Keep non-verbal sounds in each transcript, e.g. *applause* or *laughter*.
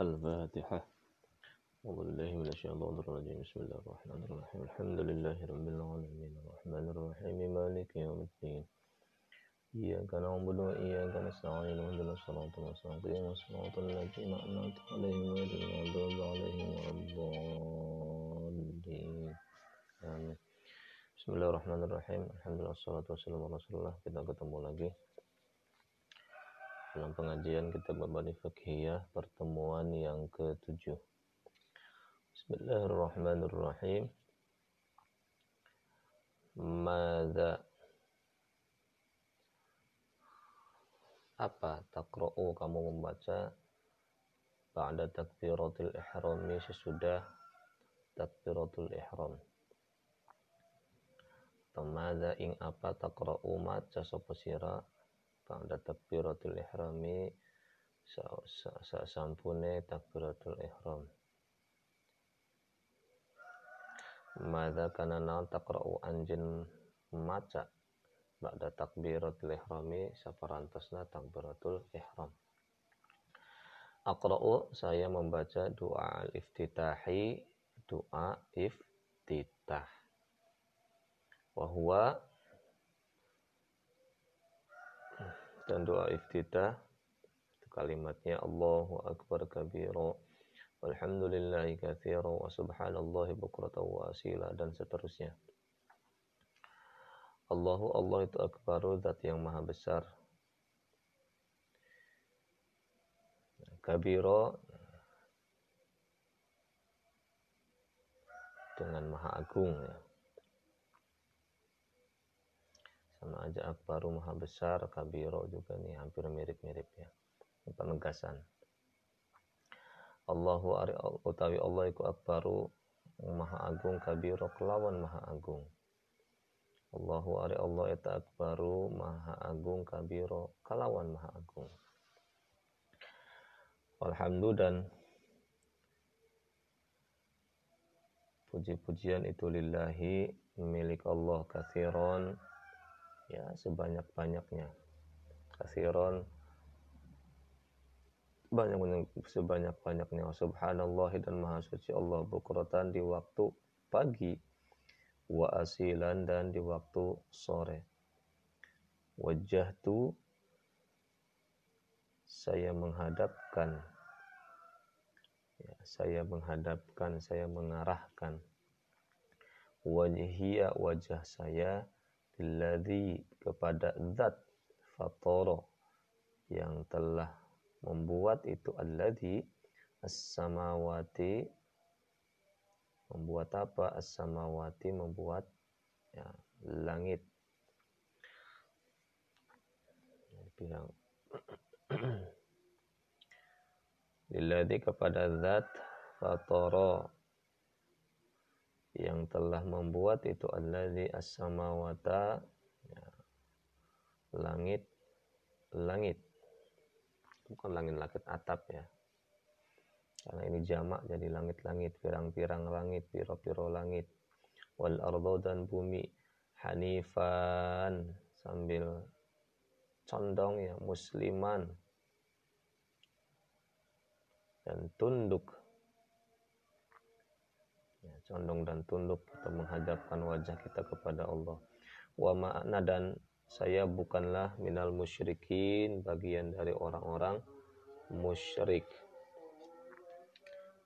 الفاتحة. أعوذ بالله من الشيطان الرجيم. بسم الله الرحمن الرحيم. الحمد لله رب العالمين. الرحمن الرحيم. مالك يوم الدين. إياك نعبد وإياك نستعين. اهدنا الصراط المستقيم. صراط الذين أنعمت عليهم غير المغضوب عليهم ولا الضالين. آمين. Bismillahirrahmanirrahim Alhamdulillah salatu wassalamu Rasulullah Kita ketemu lagi. Dalam pengajian kita Babani Fakhiyah Pertemuan yang ketujuh. Bismillahirrahmanirrahim. Mada Apa takro'u kamu membaca? Ba'da takbiratul ihrami sesudah takbiratul ihram. Pemada ing apa takra'u maca sapa sira ba'da takbiratul ihrami sa sampune takbiratul ihram. Mada kana na takra'u anjin maca ba'da takbiratul ihrami saparantosna takbiratul ihram. Aqra'u saya membaca doa al-iftitahi doa iftitah. Wahwa dan doa iftitah kalimatnya Allahu akbar kabira. Walhamdulillahi katsira wa subhanallahi wa asila dan seterusnya. Allahu Allah itu akbaru zat yang maha besar. Kabiro dengan maha agung ya sama aja akbaru maha besar kabiro juga nih hampir mirip-mirip ya. Penegasan. Allahu ari utawi Allah iku akbaru maha agung kabiro kelawan maha agung. Allahu ari Allah eta akbaru maha agung kabiro kelawan maha agung. Alhamdulillah dan puji-pujian itu lillahi milik Allah kathiron ya sebanyak-banyaknya. Kasiron banyak sebanyak-banyaknya. Subhanallah dan maha suci Allah. Bukrotan di waktu pagi. Wa asilan dan di waktu sore. Wajah tu saya menghadapkan. Ya, saya menghadapkan saya mengarahkan. Wajhiya wajah saya Alladhi kepada zat fatoro yang telah membuat itu. Alladhi as-samawati. Membuat apa? As-samawati membuat ya, langit. Bilang Lilladhi *clears throat* kepada zat fatoro yang telah membuat itu alladzi as-samawata ya, langit langit. Bukan langit-langit atap ya. Karena ini jamak jadi langit-langit pirang-pirang langit piro-piro langit. Wal ardo dan bumi hanifan sambil condong ya musliman. Dan tunduk condong dan tunduk kita menghadapkan wajah kita kepada Allah. Wa ma'na dan saya bukanlah minal musyrikin bagian dari orang-orang musyrik.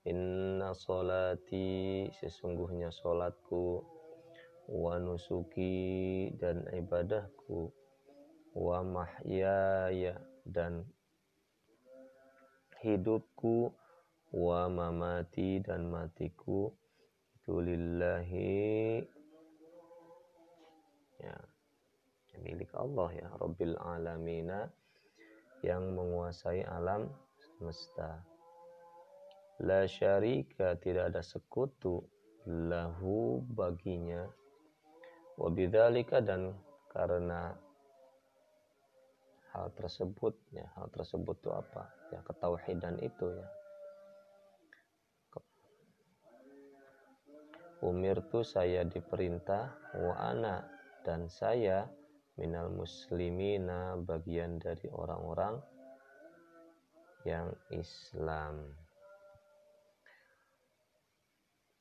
Inna solati sesungguhnya solatku wa nusuki dan ibadahku wa mahyaya dan hidupku wa mamati dan matiku lillahi ya. Milik Allah ya Rabbil alamina. Yang menguasai alam semesta. La syarika tidak ada sekutu lahu baginya. Wabidzalika dan karena hal tersebut ya hal tersebut itu apa? Ya ketauhidan itu ya umirtu saya diperintah wa ana dan saya minal muslimina bagian dari orang-orang yang Islam.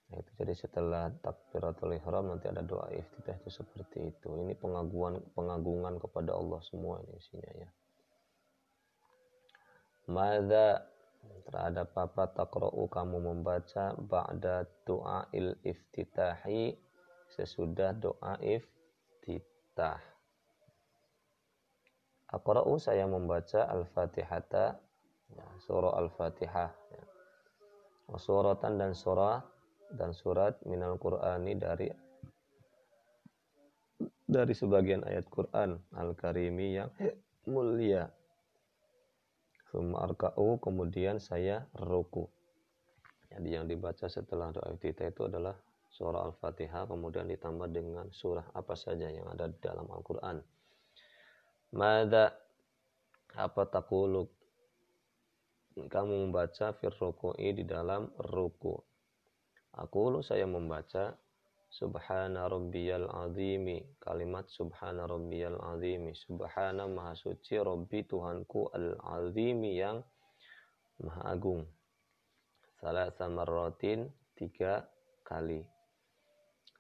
Nah, itu jadi setelah takbiratul ihram nanti ada doa iftitah itu seperti itu. Ini pengaguan pengagungan kepada Allah semua ini isinya ya. Mada terhadap apa takra'u kamu membaca ba'da doa il iftitahi sesudah doa iftitah. Aqra'u saya membaca al-fatihata ya, surah al-fatihah ya. suratan dan surah dan surat minal Qur'ani dari dari sebagian ayat Quran Al-Karimi yang mulia. Arka'u kemudian saya ruku. Jadi yang dibaca setelah doa iftitah itu adalah surah Al-Fatihah kemudian ditambah dengan surah apa saja yang ada di dalam Al-Qur'an. Mada apa takuluk kamu membaca fir di dalam ruku Aku saya membaca Subhana rabbiyal azimi. Kalimat subhana rabbiyal azimi. Subhana maha suci rabbi Tuhanku al azimi yang maha agung. Salah samarratin tiga kali.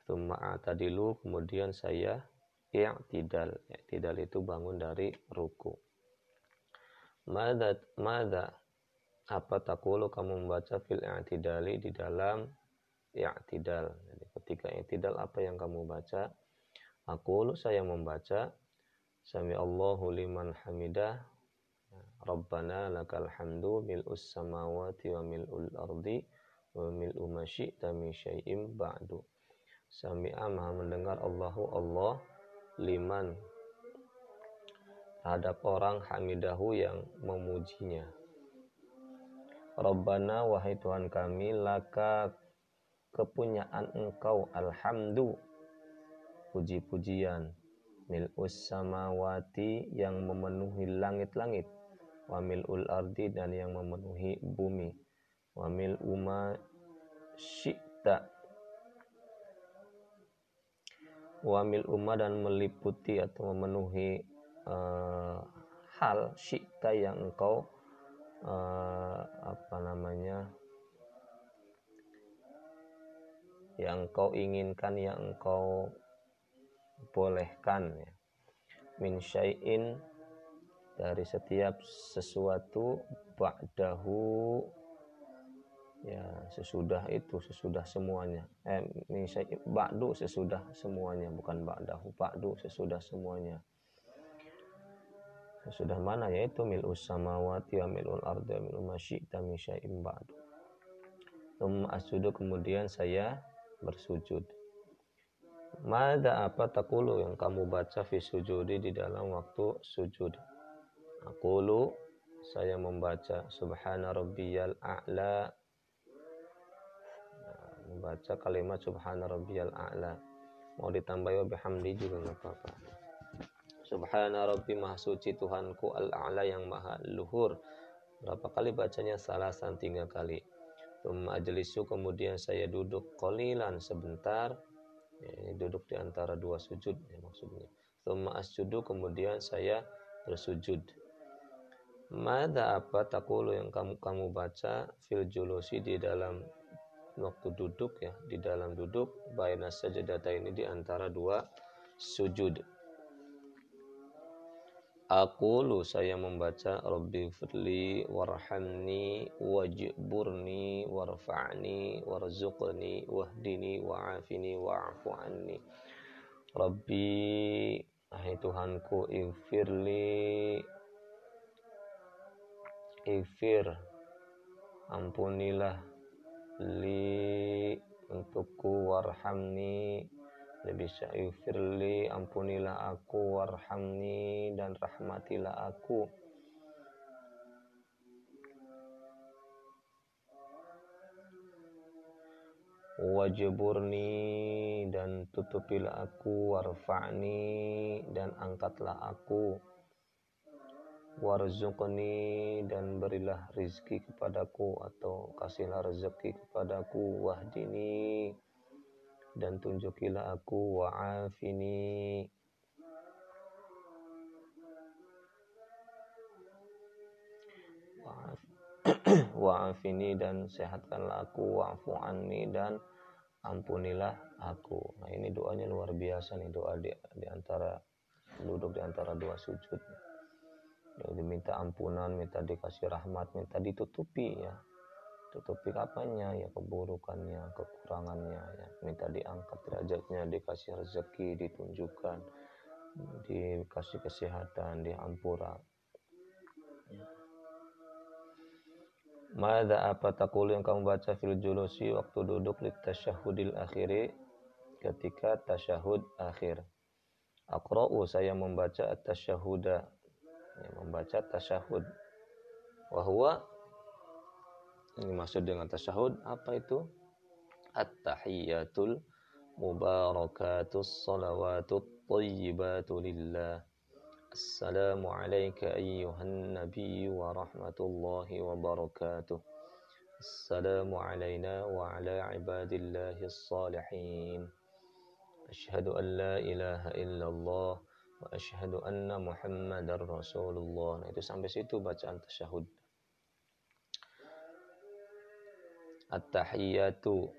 Tumma atadilu kemudian saya i'tidal. I'tidal itu bangun dari ruku. Mada mada apa takulu kamu membaca fil i'tidali di dalam i'tidal. Jadi ketika i'tidal apa yang kamu baca? Aku saya membaca Sami Allahu liman hamidah Rabbana lakal hamdu mil'us samawati wa mil'ul ardi wa mil'u ma syi'ta min syai'im ba'du. Sami'a maha mendengar Allahu Allah liman terhadap orang hamidahu yang memujinya. Rabbana wahai Tuhan kami laka kepunyaan engkau alhamdu. Puji-pujian. Mil'us samawati yang memenuhi langit-langit. Wa mil'ul ardi dan yang memenuhi bumi. Wa mil'u ma syi'ta. Wa mil'u ma dan meliputi atau memenuhi uh, hal syi'ta yang engkau uh, apa namanya yang kau inginkan yang engkau bolehkan ya. min syai'in dari setiap sesuatu ba'dahu ya sesudah itu sesudah semuanya. Eh min syai'in ba'du sesudah semuanya bukan ba'dahu ba'du sesudah semuanya. Sesudah mana? Yaitu mil'us samawati wa mil'ul ardi wa mil'u masyi'ta min syai'in ba'du. Kemudian saya bersujud. Mada apa takulu yang kamu baca fi sujudi di dalam waktu sujud. Akulu saya membaca subhana rabbiyal a'la. Membaca kalimat subhana rabbiyal a'la. Mau ditambah wa bihamdi juga nggak apa-apa. Subhana rabbi maha suci Tuhanku al-a'la yang maha luhur. Berapa kali bacanya? Salah tiga kali Tumma ajlisu kemudian saya duduk kolilan sebentar. Ya, ini duduk di antara dua sujud ya maksudnya. Tumma asjudu kemudian saya bersujud. Mada apa takulu yang kamu kamu baca fil julusi di dalam waktu duduk ya di dalam duduk baina sajadata ini di antara dua sujud. Aku lu saya membaca Rabbi firli warhamni wajburni warfa'ni warzuqni wahdini wa'afini wa'afu anni. Rabbi Hai Tuhanku infirli Ifir Ampunilah Li Untukku warhamni Nabi Sya'ifirli ampunilah aku warhamni dan rahmatilah aku. Wajiburni dan tutupilah aku warfa'ni dan angkatlah aku. Warzuqni dan berilah rizki kepadaku atau kasihlah rezeki kepadaku. Wahdini dan tunjukilah aku wa'afini *clears throat* wa'afini dan sehatkanlah aku wa'fu anni dan ampunilah aku. Nah ini doanya luar biasa nih doa di, di antara duduk di antara dua sujud. Jadi minta ampunan, minta dikasih rahmat, minta ditutupi ya. Tutupi apanya ya keburukannya, kekurangannya ya. Minta diangkat derajatnya, dikasih rezeki, ditunjukkan, dikasih kesehatan, diampura. Mada apa takul yang kamu baca fil julusi waktu duduk di tasyahudil akhiri ketika tasyahud akhir. Akra'u saya membaca at-tasyahuda. Ya, membaca tasyahud. Wahwa Dimaksud dengan tasyahud apa itu? At-tahiyyatul mubarakatus salawatut tayyibatu lillah. Assalamu alayka wa rahmatullahi wa barakatuh. Assalamu alayna. Ashhadu an illallah wa ashhadu anna muhammadar rasulullah. Nah, itu sampai situ bacaan tasyahud. At-tahiyatu.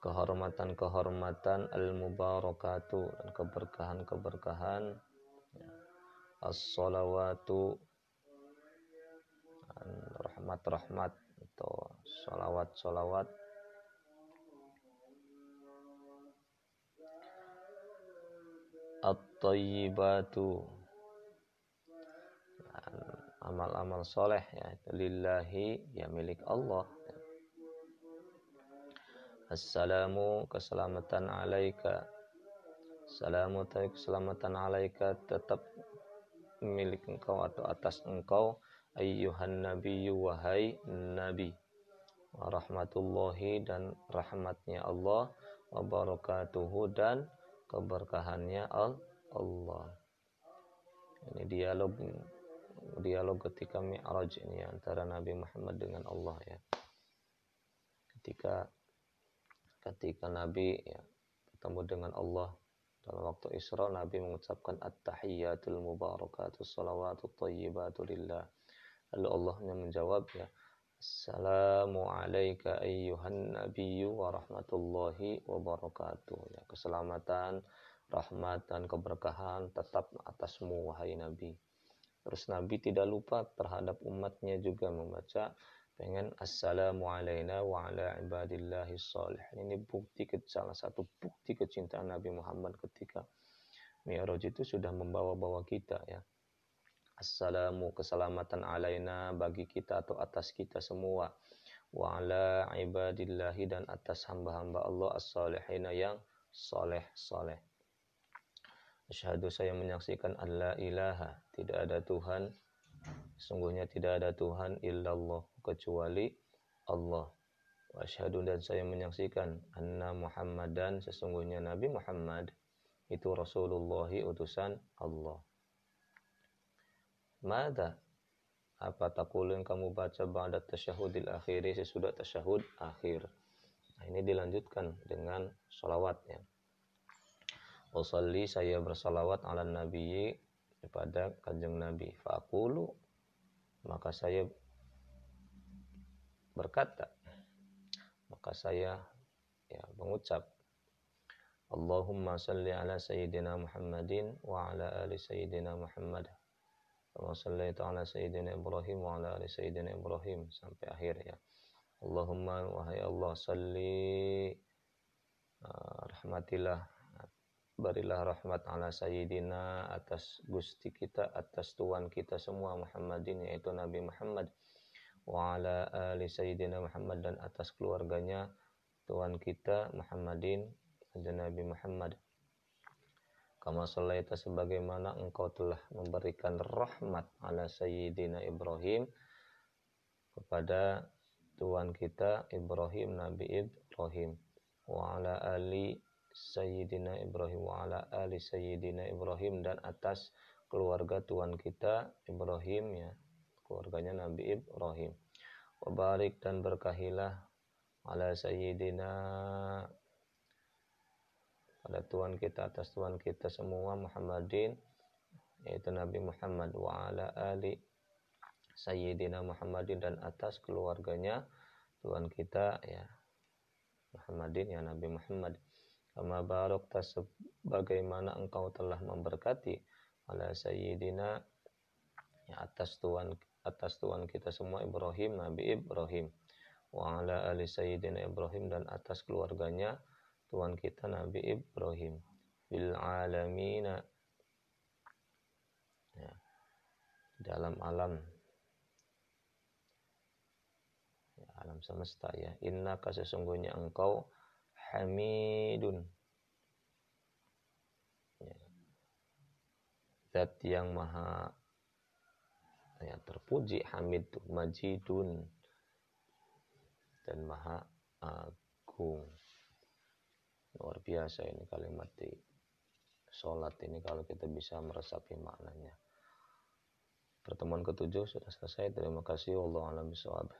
Kehormatan-kehormatan al-mubarakatu dan keberkahan-keberkahan. As-salawatu rahmat-rahmat atau salawat-salawat. At-tayyibatu amal-amal soleh ya. Lillahi ya milik Allah. Assalamu keselamatan alaika. Assalamu keselamatan alaika. Tetap milik engkau atau atas engkau ayyuhan nabiyyu wahai nabi. Warahmatullahi dan rahmatnya Allah wa barakatuhu dan keberkahannya Allah. Ini dialog dialog ketika Mi'raj ini antara Nabi Muhammad dengan Allah ya. Ketika ketika Nabi ya, ketemu dengan Allah dalam waktu Isra Nabi mengucapkan at-tahiyyatul mubarakatus salawatut thayyibatu lillah. Lalu Allahnya menjawab ya Assalamu alayka ayyuhan nabiyyu wa rahmatullahi wa barakatuh. Ya keselamatan rahmat dan keberkahan tetap atasmu wahai Nabi terus Nabi tidak lupa terhadap umatnya juga membaca dengan assalamu alaina wa ala ibadillahi salih. Ini bukti salah satu bukti kecintaan Nabi Muhammad ketika Mi'raj itu sudah membawa-bawa kita ya. Assalamu keselamatan alaina bagi kita atau atas kita semua wa ala ibadillahi dan atas hamba-hamba Allah as-salihina yang soleh-soleh. Asyhadu saya menyaksikan Allah ilaha tidak ada Tuhan Sungguhnya tidak ada Tuhan illallah kecuali Allah. Wasyhadu dan saya menyaksikan anna Muhammadan sesungguhnya Nabi Muhammad itu Rasulullah utusan Allah. Mada apa takul yang kamu baca ba'da tasyahudil akhiri sesudah tasyahud akhir. Nah, ini dilanjutkan dengan salawatnya. Usalli saya bersalawat ala nabi kepada kanjeng nabi. Fakulu maka saya berkata maka saya ya mengucap Allahumma salli ala sayyidina Muhammadin wa ala ali sayyidina Muhammad. Kama sallaita ala sayyidina Ibrahim wa ala ali sayyidina Ibrahim. Sampai akhir ya. Allahumma wahai Allah salli uh, rahmatilah berilah rahmat ala sayyidina atas gusti kita atas tuan kita semua Muhammadin yaitu Nabi Muhammad. Wa ala ali sayyidina Muhammad dan atas keluarganya tuan kita Muhammadin dan Nabi Muhammad. Kama sallaita sebagaimana engkau telah memberikan rahmat ala sayyidina Ibrahim kepada tuan kita Ibrahim Nabi Ibrahim. Wa ala ali Sayyidina Ibrahim wa ala ali Sayyidina Ibrahim dan atas keluarga tuan kita Ibrahim ya keluarganya Nabi Ibrahim. Wabarik dan berkahilah ala Sayyidina pada tuan kita atas tuan kita semua Muhammadin yaitu Nabi Muhammad wa ala ali Sayyidina Muhammadin dan atas keluarganya Tuhan kita ya Muhammadin ya Nabi Muhammad kama barakta sebagaimana engkau telah memberkati ala sayyidina ya atas Tuhan atas Tuhan kita semua Ibrahim Nabi Ibrahim. Wa ala ali sayyidina Ibrahim dan atas keluarganya Tuhan kita Nabi Ibrahim. Bil alamina ya, dalam alam. Ya, alam semesta ya. Inna sesungguhnya engkau hamidun. Ya. zat yang maha ya, terpuji hamid majidun dan maha agung. Luar biasa ini kalimat di sholat ini kalau kita bisa meresapi maknanya. Pertemuan ketujuh sudah selesai. Terima kasih. Allah alam bisawab